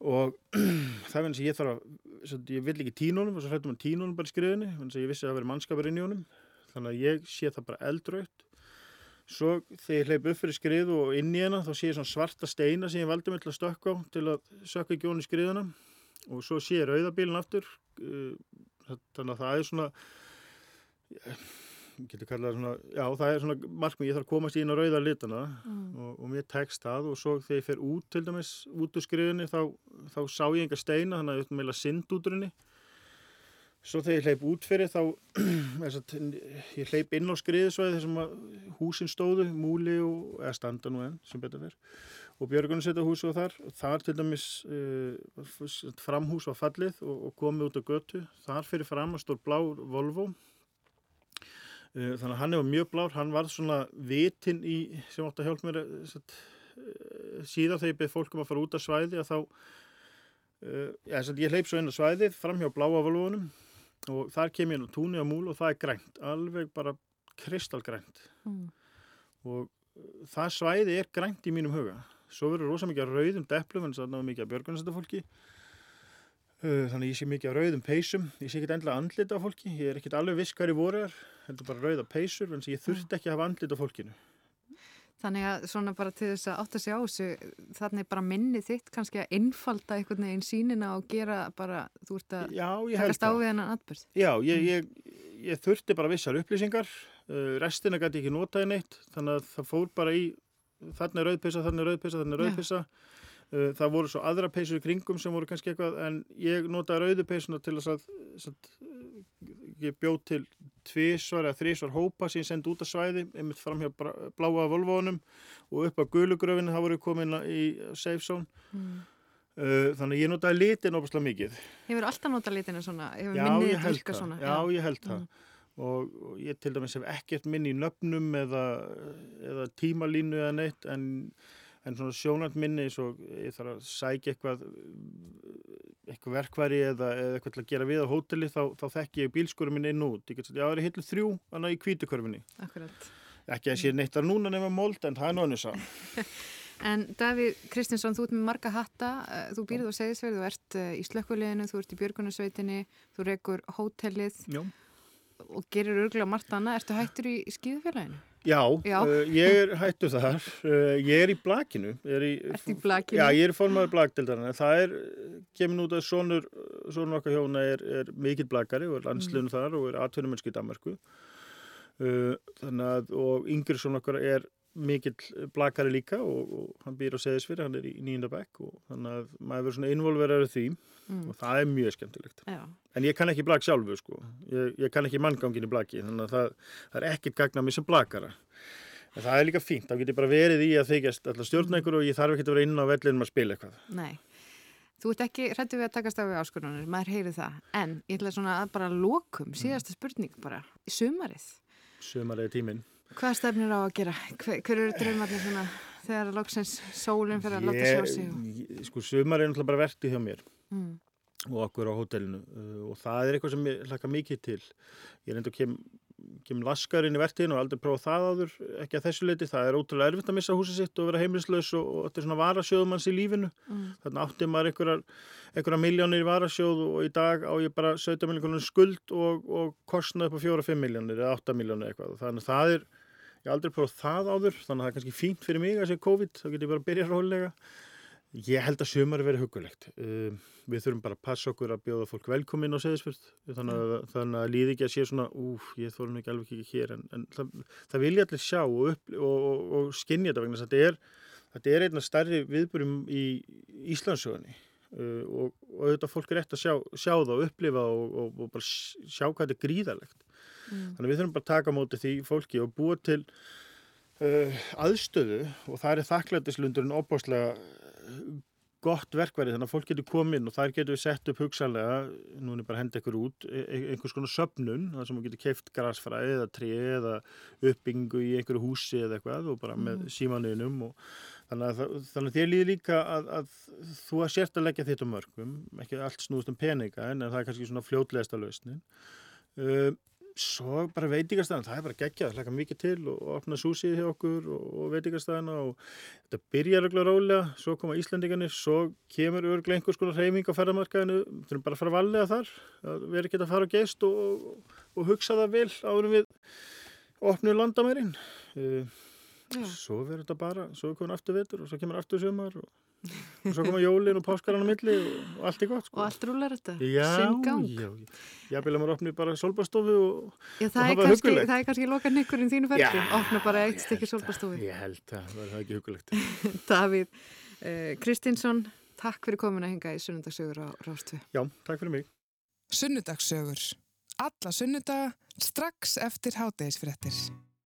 og það finnst ég þarf að ég vill ekki tínunum og svo hrættum við tínunum bara í skriðinni þannig að ég vissi að það veri mannskapur inn í honum. Þannig að ég sé það bara eldraut svo þegar ég hleyp upp fyrir skrið og inn í hana þá sé ég svona svarta steina sem ég valdi mig til að stökka á til að sökka ekki onni í skriðina og svo sé ég rauðabílinn aftur. Uh, þannig að það er svona getur kallað svona, já það er svona markmið, ég þarf að komast í einu rauða litana mm. og, og mér tekst það og svo þegar ég fer út til dæmis, út úr skriðinni þá, þá sá ég enga steina þannig að ég ætti meila synd út úr henni. Svo þegar ég hleyp út fyrir þá ég hleyp inn á skriðisvæði þessum að húsin stóðu, múli og eða standa nú enn sem betur fyrr og Björgunum setja húsu á þar. Þar til dæmis uh, framhús var fallið og, og komið út á götu. Þar fyrir fram að stór blá Volvo þannig að hann hefur mjög blár, hann var svona vitin í, sem átt að hjálpa mér eh, satt, eh, síðan þegar ég beð fólkum að fara út af svæði að þá já, satt, ég hleyp svo inn á svæðið fram hjá bláa valvónum og þar kem ég inn á túnni á múl og það er grænt, alveg bara kristalgrænt. Mm. og það svæði er grænt í mínum huga. Svo verður rosa mikið rauðum deplum en það er náðu mikið að björgunarsetta fólki þannig ég sé mikið að rauðum peysum ég sé ekki endla andlit af fólki ég er ekkit alveg viss hverju voru er heldur bara rauða peysur en ég þurfti ekki að hafa andlit á fólkinu. Þannig að svona bara til þess að átt að sjá þessu, þannig bara minni þitt kannski að innfalda einhvern veginn sínina og gera bara, þú ert að taka stáfið hennan atbyrð. Já, ég, mm. ég, ég þurfti bara vissar upplýsingar, uh, restina gæti ekki notaði neitt, þannig að það fór bara í, þannig er rauðpissa, þannig er rauðpissa. Uh, það voru svo aðra peysur í kringum sem voru kannski eitthvað, en ég notaði rauðupeysuna til þess að, að ég bjóð til tvísvar eða þrísvar hópa sem ég sendi út af svæði einmitt fram hjá bláa volvónum og upp á gulugröfinu það voru komin í safe zone mm. uh, þannig ég notaði litin óbúslega mikið Hefur alltaf notað litinu svona? Hefur já, held það, svona? Já, ég held það mm. og, og ég til dæmis hef ekkert minni í nöfnum eða, eða tímalínu eða neitt en en svona sjónand minni eins og ég þarf að sækja eitthvað eitthvað verkværi eða, eða eitthvað til að gera við á hóteli þá, þá þekk ég bílskurum minn inn út. Ég get að það er hillu þrjú annað í kvítukörfinni ekki að sé neitt að núna nefna mold en það er náttúrulega sá En Davíð Kristinsson, þú ert með marga hatta eh, þú býrðu á segðisverð, þú ert eh, í slökkuleginu þú ert í björgunarsveitinni, þú rekur hótelið Já. og gerir örgulega margt annað, ertu hættur í skíðufélaginu? Já, já. Uh, ég er hættu þar, uh, ég er í blakinu. Er í, í blakinu? Já, ég er formadur blakdeldarinn. Það er, kemur nút að sonur, sonur okkar hjóna er, er mikill blakari og er landslunum mm. þar og er aðtörnumennski í Danmarku. Uh, þannig að, og yngri sonur okkar er mikill blakari líka og, og hann býr á Seðisfyrir, hann er í nýjunda bekk og þannig að maður verður svona involverað því mm. og það er mjög skemmtilegt. Já. En ég kann ekki blak sjálfu sko, ég, ég kann ekki manngangin í blaki þannig að það, það er ekkert gagnað mér sem blakara. En það er líka fínt, þá get ég bara verið í að þykjast alltaf stjórna ykkur og ég þarf ekki að vera inn á vellinum að spila eitthvað. Nei. Þú ert ekki hrættu við að takast á við áskorunir, maður heyri það. En ég ætla svona að bara lokum, síðasta spurning bara, sumarið. Sumarið tíminn. Hvað stefnir á að gera? Hver, hver eru draumarnir svona þegar loksins sólinn fyrir að láta sjá sig? Sko, sumarið er náttúrulega bara vertið hjá mér Mm. og okkur á hótelinu uh, og það er eitthvað sem ég hlaka mikið til. Ég reyndi að kem, kem laskar inn í vertiðinu og aldrei prófa það áður, ekki að þessu leiti. Það er ótrúlega erfitt að missa húsið sitt og vera heimilislaus og, og þetta er svona varasjóðumanns í lífinu. Mm. Þannig átti maður einhverjar, einhverjar miljónir í varasjóð og í dag á ég bara 17 miljónir skuld og, og kostnaði upp á 4-5 miljónir eða 8 miljónir eitthvað. Þannig að það er, ég aldrei prófað það áður, þannig að það er kannski fínt fyrir mig að sé COVID, þá get ég bara að byrja rólega. Ég held að sömur verið hugulegt. Um, við þurfum bara að passa okkur að bjóða fólk velkominn á seðisfyrst, þannig að, þannig að líði ekki að sé svona, úf, ég þórum ekki alveg ekki hér, en, en það, það vilja allir sjá og, upp, og, og, og skinja þetta vegna, þetta er, þetta er einna stærri viðburum í Íslandsögunni uh, og, og auðvitað fólk er eftir að sjá, sjá það og upplifa og, bara sjá hvað þetta er gríðalegt. Mm. Þannig að við þurfum bara að taka móti því fólki og búa til uh, aðstöðu og það er þakklætislundurinn opbáslega gott verkværi þannig að fólk getur komið inn og þar getur við sett upp hugsalega, nú er bara að henda ykkur út, e- e- einhvers konar söpnun, þar sem þú getur keift grasfræði eða tré eða uppbyggingu í einhverju húsi eða eitthvað og bara með símanuðinum og þannig að, þannig að þér líður líka að, að þú að sért að leggja þitt á mörgum, ekki allt snúist um peninga en það er kannski svona fljótlegasta lausnin. Uh, svo bara veitingastæðan, það er bara geggjað, hlaka mikið til og, og opna súsið hjá okkur og, og veitingastæðana og þetta byrjar örgulega rólega, svo koma Íslandingarnir, svo kemur örgulega einhvers konar reyfing á ferðamarkaðinu, við þurfum bara að fara valega þar, að vera ekki að fara á geist og, og, hugsa það vel en við opnum landamærin. Já. svo verður þetta bara, svo er komin aftur vetur og svo kemur aftur sumar og, og svo koma jólin og páskarana milli og, allt er gott. Sko. Og allt rúlar þetta? Sinn gang? já, já. Ég vil að maður opni bara solbastofu og Já, Og er var kannski, huggulegt. það er kannski loka nikkurinn þínu ferli, Já, opna bara eitt stykki solbastofi. Ég held það, það er ekki hugulegt. Davíð uh, Kristinsson, takk fyrir komin að hinga í sunnundagsögur á Rástu. Já, takk fyrir mig. Sunnudagssögur. Alla sunnudaga strax eftir hádegisfréttir.